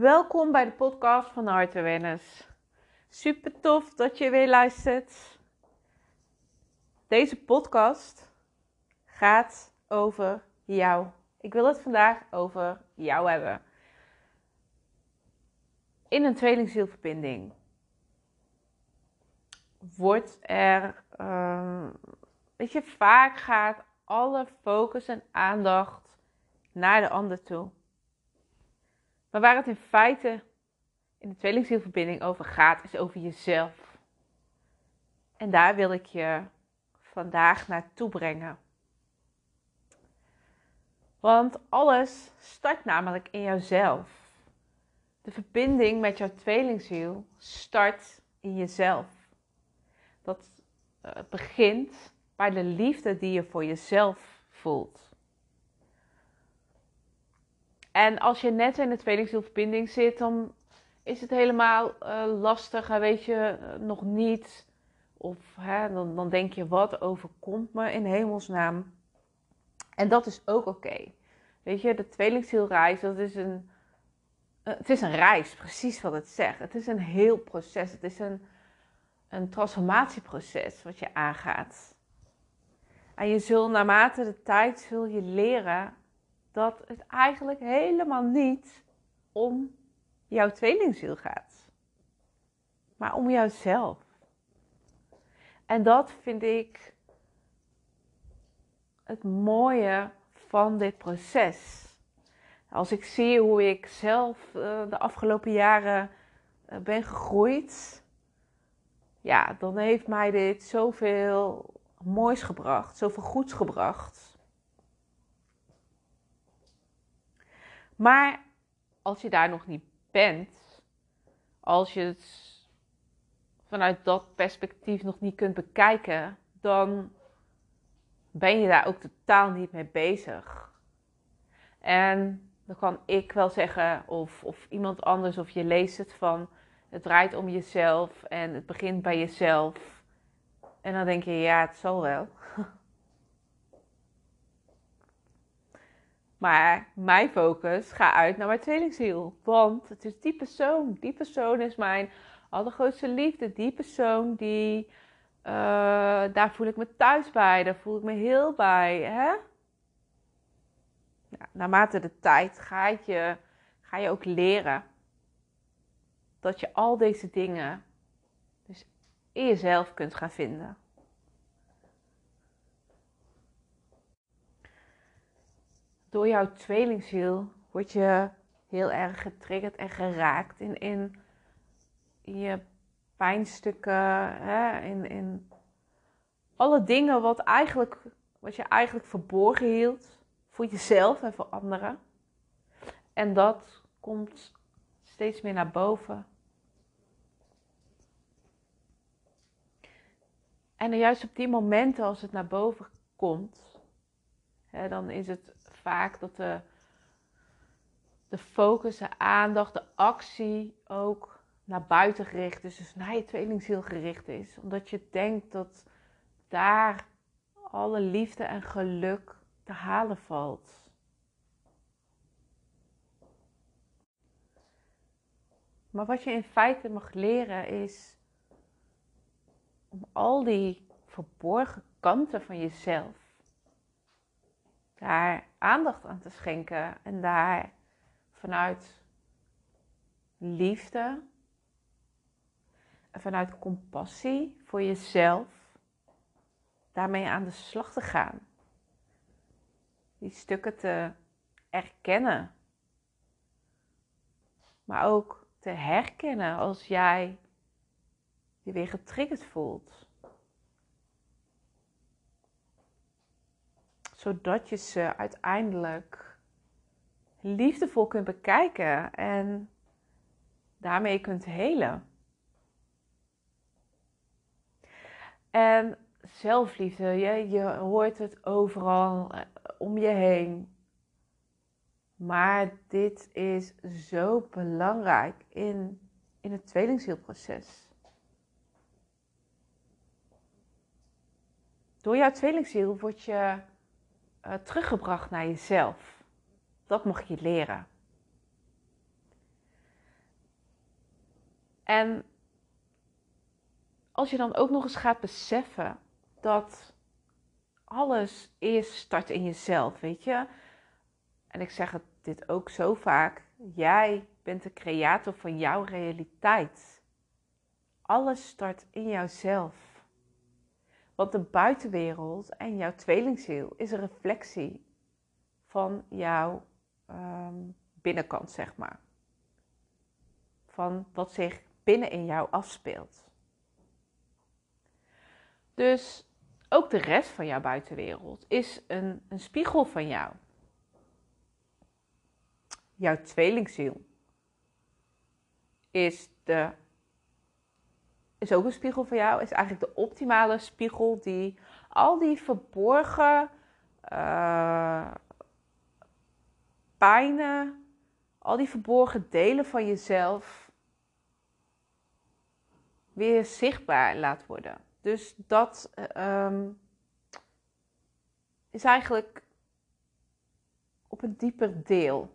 welkom bij de podcast van Heart Awareness. Super tof dat je weer luistert. Deze podcast gaat over jou. Ik wil het vandaag over jou hebben. In een tweelingzielverbinding wordt er, weet je, vaak gaat alle focus en aandacht naar de ander toe. Maar waar het in feite in de tweelingzielverbinding over gaat, is over jezelf. En daar wil ik je vandaag naartoe brengen. Want alles start namelijk in jouzelf. De verbinding met jouw tweelingziel start in jezelf. Dat uh, begint bij de liefde die je voor jezelf voelt. En als je net in de tweelingzielverbinding zit, dan is het helemaal uh, lastig, weet je, uh, nog niet. Of hè, dan, dan denk je, wat overkomt me in hemelsnaam? En dat is ook oké. Weet je, de tweelingzielreis, dat is een, uh, het is een reis, precies wat het zegt. Het is een heel proces, het is een, een transformatieproces wat je aangaat. En je zult naarmate de tijd zul je leren dat het eigenlijk helemaal niet om jouw tweelingziel gaat, maar om jouzelf. En dat vind ik het mooie van dit proces. Als ik zie hoe ik zelf de afgelopen jaren ben gegroeid, ja, dan heeft mij dit zoveel moois gebracht, zoveel goeds gebracht. Maar als je daar nog niet bent, als je het vanuit dat perspectief nog niet kunt bekijken, dan ben je daar ook totaal niet mee bezig. En dan kan ik wel zeggen, of, of iemand anders, of je leest het van het draait om jezelf en het begint bij jezelf. En dan denk je, ja, het zal wel. Maar mijn focus gaat uit naar mijn tweelingziel. Want het is die persoon. Die persoon is mijn allergrootste liefde. Die persoon die. Uh, daar voel ik me thuis bij. Daar voel ik me heel bij. Hè? Ja, naarmate de tijd ga je, ga je ook leren. Dat je al deze dingen dus in jezelf kunt gaan vinden. Door jouw tweelingziel word je heel erg getriggerd en geraakt in, in, je pijnstukken, hè, in, in alle dingen wat, eigenlijk, wat je eigenlijk verborgen hield voor jezelf en voor anderen. En dat komt steeds meer naar boven. En juist op die momenten als het naar boven komt, hè, dan is het vaak dat de, de focus, de aandacht, de actie ook naar buiten gericht is. Dus naar je tweelingziel gericht is. Omdat je denkt dat daar alle liefde en geluk te halen valt. Maar wat je in feite mag leren is om al die verborgen kanten van jezelf daar aandacht aan te schenken en daar vanuit liefde en vanuit compassie voor jezelf daarmee aan de slag te gaan. Die stukken te erkennen, maar ook te herkennen als jij je weer getriggerd voelt. Zodat je ze uiteindelijk liefdevol kunt bekijken en daarmee kunt helen. En zelfliefde, je, je hoort het overal eh, om je heen. Maar dit is zo belangrijk in, in het tweelingzielproces. Door jouw tweelingziel word je uh, teruggebracht naar jezelf. Dat mag je leren. En als je dan ook nog eens gaat beseffen dat alles eerst start in jezelf, weet je. En ik zeg het dit ook zo vaak. Jij bent de creator van jouw realiteit. Alles start in jouzelf. Want de buitenwereld en jouw tweelingziel is een reflectie van jouw ehm, binnenkant, zeg maar. Van wat zich binnen in jou afspeelt. Dus ook de rest van jouw buitenwereld is een, een spiegel van jou. Jouw tweelingziel is, de, is ook een spiegel van jou. Is eigenlijk de optimale spiegel die al die verborgen uh, pijnen, al die verborgen delen van jezelf weer zichtbaar laat worden. Dus dat um, is eigenlijk op een dieper deel.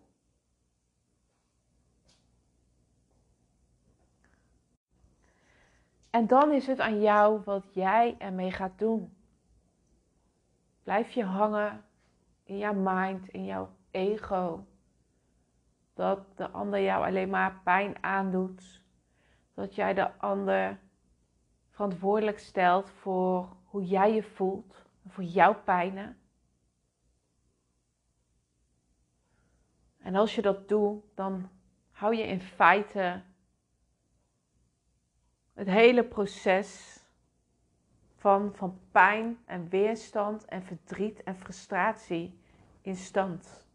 En dan is het aan jou wat jij ermee gaat doen. Blijf je hangen in jouw mind, in jouw ego. Dat de ander jou alleen maar pijn aandoet. Dat jij de ander verantwoordelijk stelt voor hoe jij je voelt, voor jouw pijnen. En als je dat doet, dan hou je in feite het hele proces van, van pijn en weerstand en verdriet en frustratie in stand.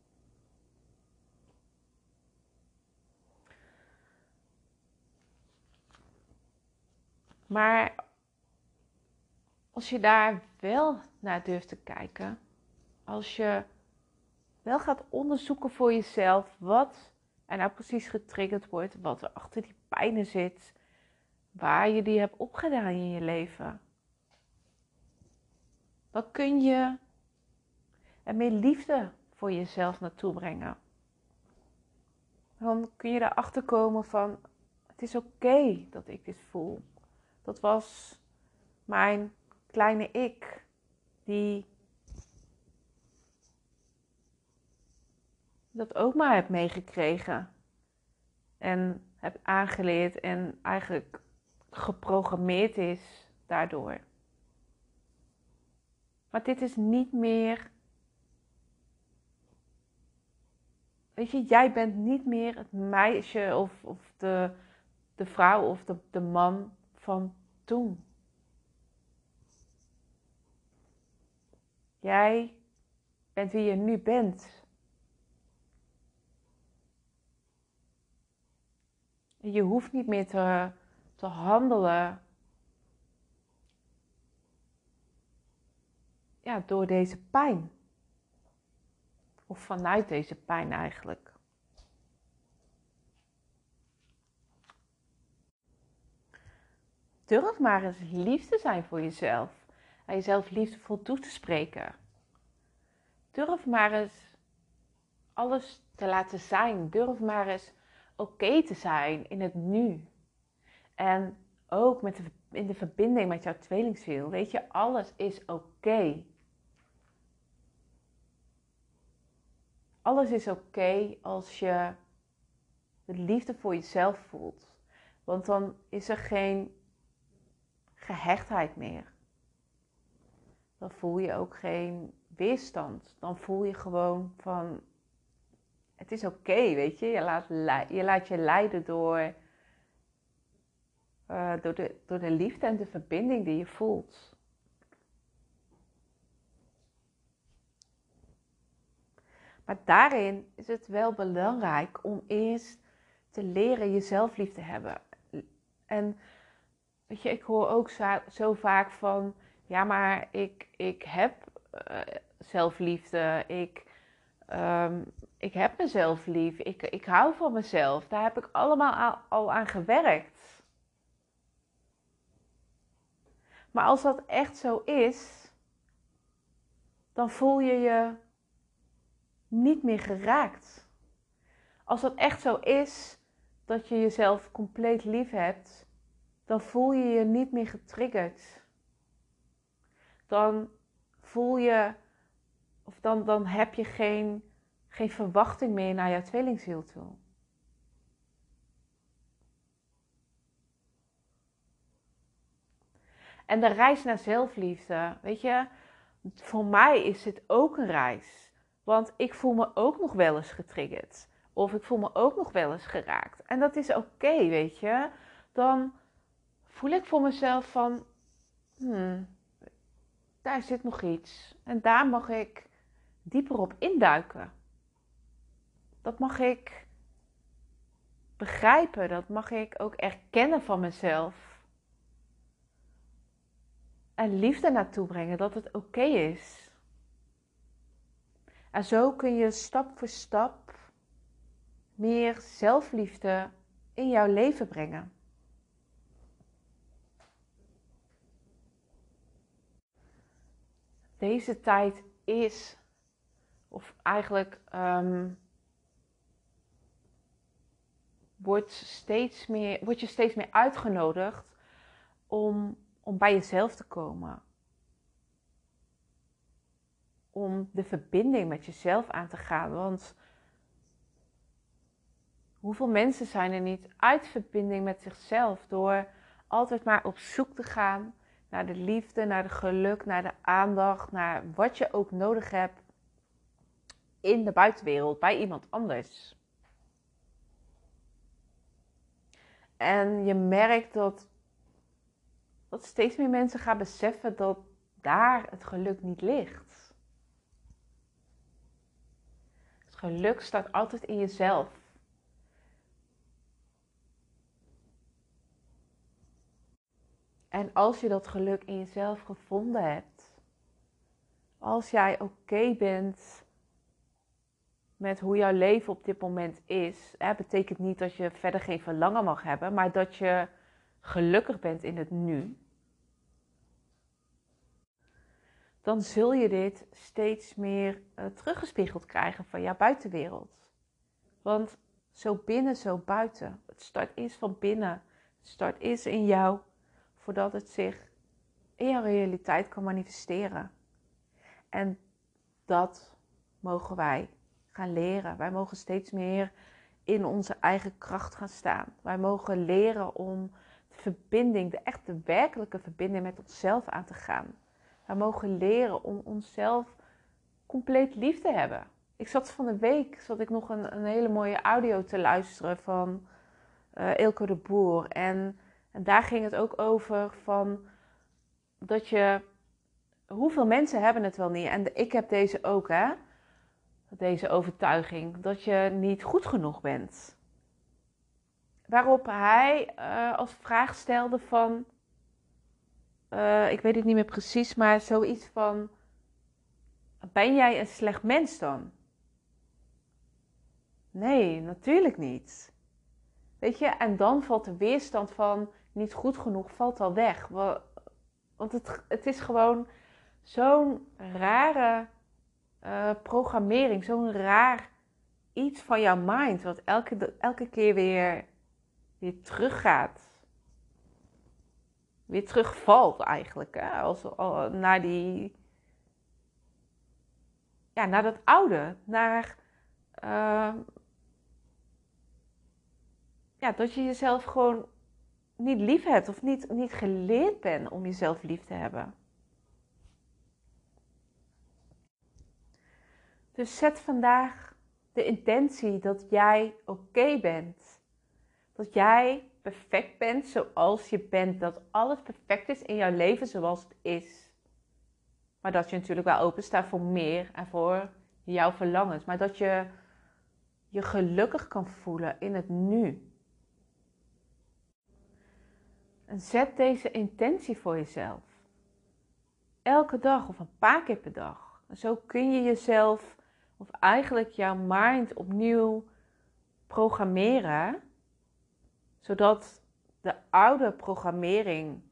Maar als je daar wel naar durft te kijken, als je wel gaat onderzoeken voor jezelf wat er nou precies getriggerd wordt, wat er achter die pijnen zit, waar je die hebt opgedaan in je leven, dan kun je er meer liefde voor jezelf naartoe brengen. Dan kun je erachter komen van het is oké dat ik dit voel. Dat was mijn kleine ik, die dat ook maar heb meegekregen. En heb aangeleerd en eigenlijk geprogrammeerd is daardoor. Maar dit is niet meer. Weet je, jij bent niet meer het meisje of, of de, de vrouw of de, de man van toen. Jij bent wie je nu bent. Je hoeft niet meer te, te handelen ja, door deze pijn. Of vanuit deze pijn eigenlijk. durf maar eens lief te zijn voor jezelf. En jezelf liefdevol toe te spreken. Durf maar eens alles te laten zijn. Durf maar eens oké te zijn in het nu. En ook met de, in de verbinding met jouw tweelingziel. Weet je, alles is oké. Alles is oké als je de liefde voor jezelf voelt. Want dan is er geen gehechtheid meer. Dan voel je ook geen weerstand. Dan voel je gewoon van, het is oké, weet je. Je laat, je laat je leiden door, uh, door, de, door de liefde en de verbinding die je voelt. Maar daarin is het wel belangrijk om eerst te leren jezelf lief te hebben. En Weet je, ik hoor ook zo, vaak van, ja, maar ik, ik heb uh, zelfliefde, ik, um, ik heb mezelf lief, ik, ik hou van mezelf. Daar heb ik allemaal al, al aan gewerkt. Maar als dat echt zo is, dan voel je je niet meer geraakt. Als dat echt zo is, dat je jezelf compleet lief hebt, dan voel je je niet meer getriggerd. Dan voel je, of dan, dan heb je geen, geen verwachting meer naar jouw tweelingziel toe. En de reis naar zelfliefde, weet je, voor mij is dit ook een reis. Want ik voel me ook nog wel eens getriggerd. Of ik voel me ook nog wel eens geraakt. En dat is oké, weet je. Dan voel ik voor mezelf van, hmm, daar zit nog iets. En daar mag ik dieper op induiken. Dat mag ik begrijpen. Dat mag ik ook erkennen van mezelf en liefde naartoe brengen, dat het oké is. En zo kun je stap voor stap meer zelfliefde in jouw leven brengen. Deze tijd is, of eigenlijk um, wordt, steeds meer, wordt je steeds meer uitgenodigd om om bij jezelf te komen. Om de verbinding met jezelf aan te gaan. Want hoeveel mensen zijn er niet uit verbinding met zichzelf door altijd maar op zoek te gaan naar de liefde, naar de geluk, naar de aandacht, naar wat je ook nodig hebt in de buitenwereld bij iemand anders. En je merkt dat dat steeds meer mensen gaan beseffen dat daar het geluk niet ligt. Het geluk staat altijd in jezelf. En als je dat geluk in jezelf gevonden hebt, als jij oké bent met hoe jouw leven op dit moment is, hè, betekent niet dat je verder geen verlangen mag hebben, maar dat je gelukkig bent in het nu, dan zul je dit steeds meer uh, teruggespiegeld krijgen van jouw buitenwereld. Want zo binnen, zo buiten. Het start is van binnen. Het start is in jou voordat het zich in jouw realiteit kan manifesteren. En dat mogen wij gaan leren. Wij mogen steeds meer in onze eigen kracht gaan staan. Wij mogen leren om verbinding, de echte werkelijke verbinding met onszelf aan te gaan. We mogen leren om onszelf compleet lief te hebben. Ik zat van de week zat ik nog een, een hele mooie audio te luisteren van uh, Ilko de Boer. En, en daar ging het ook over van dat je. Hoeveel mensen hebben het wel niet? En ik heb deze ook, hè? Deze overtuiging dat je niet goed genoeg bent. Waarop hij uh, als vraag stelde van... Uh, ik weet het niet meer precies, maar zoiets van... Ben jij een slecht mens dan? Nee, natuurlijk niet. Weet je, en dan valt de weerstand van niet goed genoeg valt al weg. Want het, het is gewoon zo'n rare uh, programmering, zo'n raar iets van jouw mind, wat elke, elke keer weer weer teruggaat. Weer terugvalt eigenlijk. Hè? Als, naar die. Ja, naar dat oude. Naar. Uh, ja, dat je jezelf gewoon niet lief hebt. Of niet, niet geleerd bent om jezelf lief te hebben. Dus zet vandaag de intentie dat jij oké bent dat jij perfect bent zoals je bent. Dat alles perfect is in jouw leven zoals het is. Maar dat je natuurlijk wel open staat voor meer en voor jouw verlangens. Maar dat je je gelukkig kan voelen in het nu. En zet deze intentie voor jezelf. Elke dag of een paar keer per dag. Zo kun je jezelf, of eigenlijk jouw mind opnieuw programmeren zodat de oude programmering,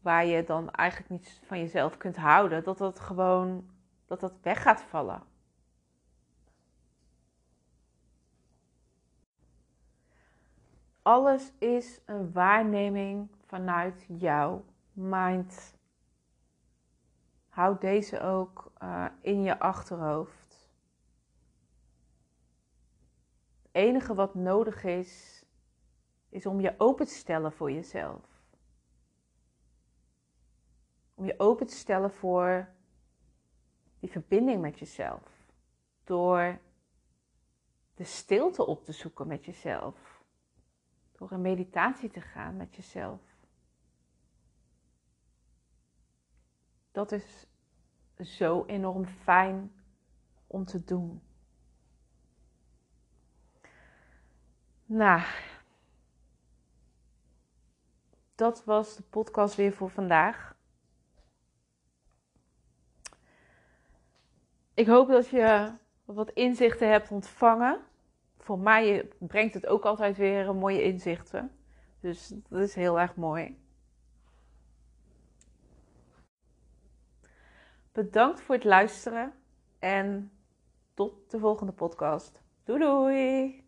waar je dan eigenlijk niet van jezelf kunt houden, dat dat gewoon dat dat weg gaat vallen. alles is een waarneming vanuit jouw mind. Houd deze ook uh, in je achterhoofd. Het enige wat nodig is, is om je open te stellen voor jezelf. Om je open te stellen voor die verbinding met jezelf. Door de stilte op te zoeken met jezelf. Door een meditatie te gaan met jezelf. Dat is zo enorm fijn om te doen. Nou, dat was de podcast weer voor vandaag. Ik hoop dat je wat inzichten hebt ontvangen. Voor mij brengt het ook altijd weer mooie inzichten. Dus dat is heel erg mooi. Bedankt voor het luisteren en tot de volgende podcast. Doei doei!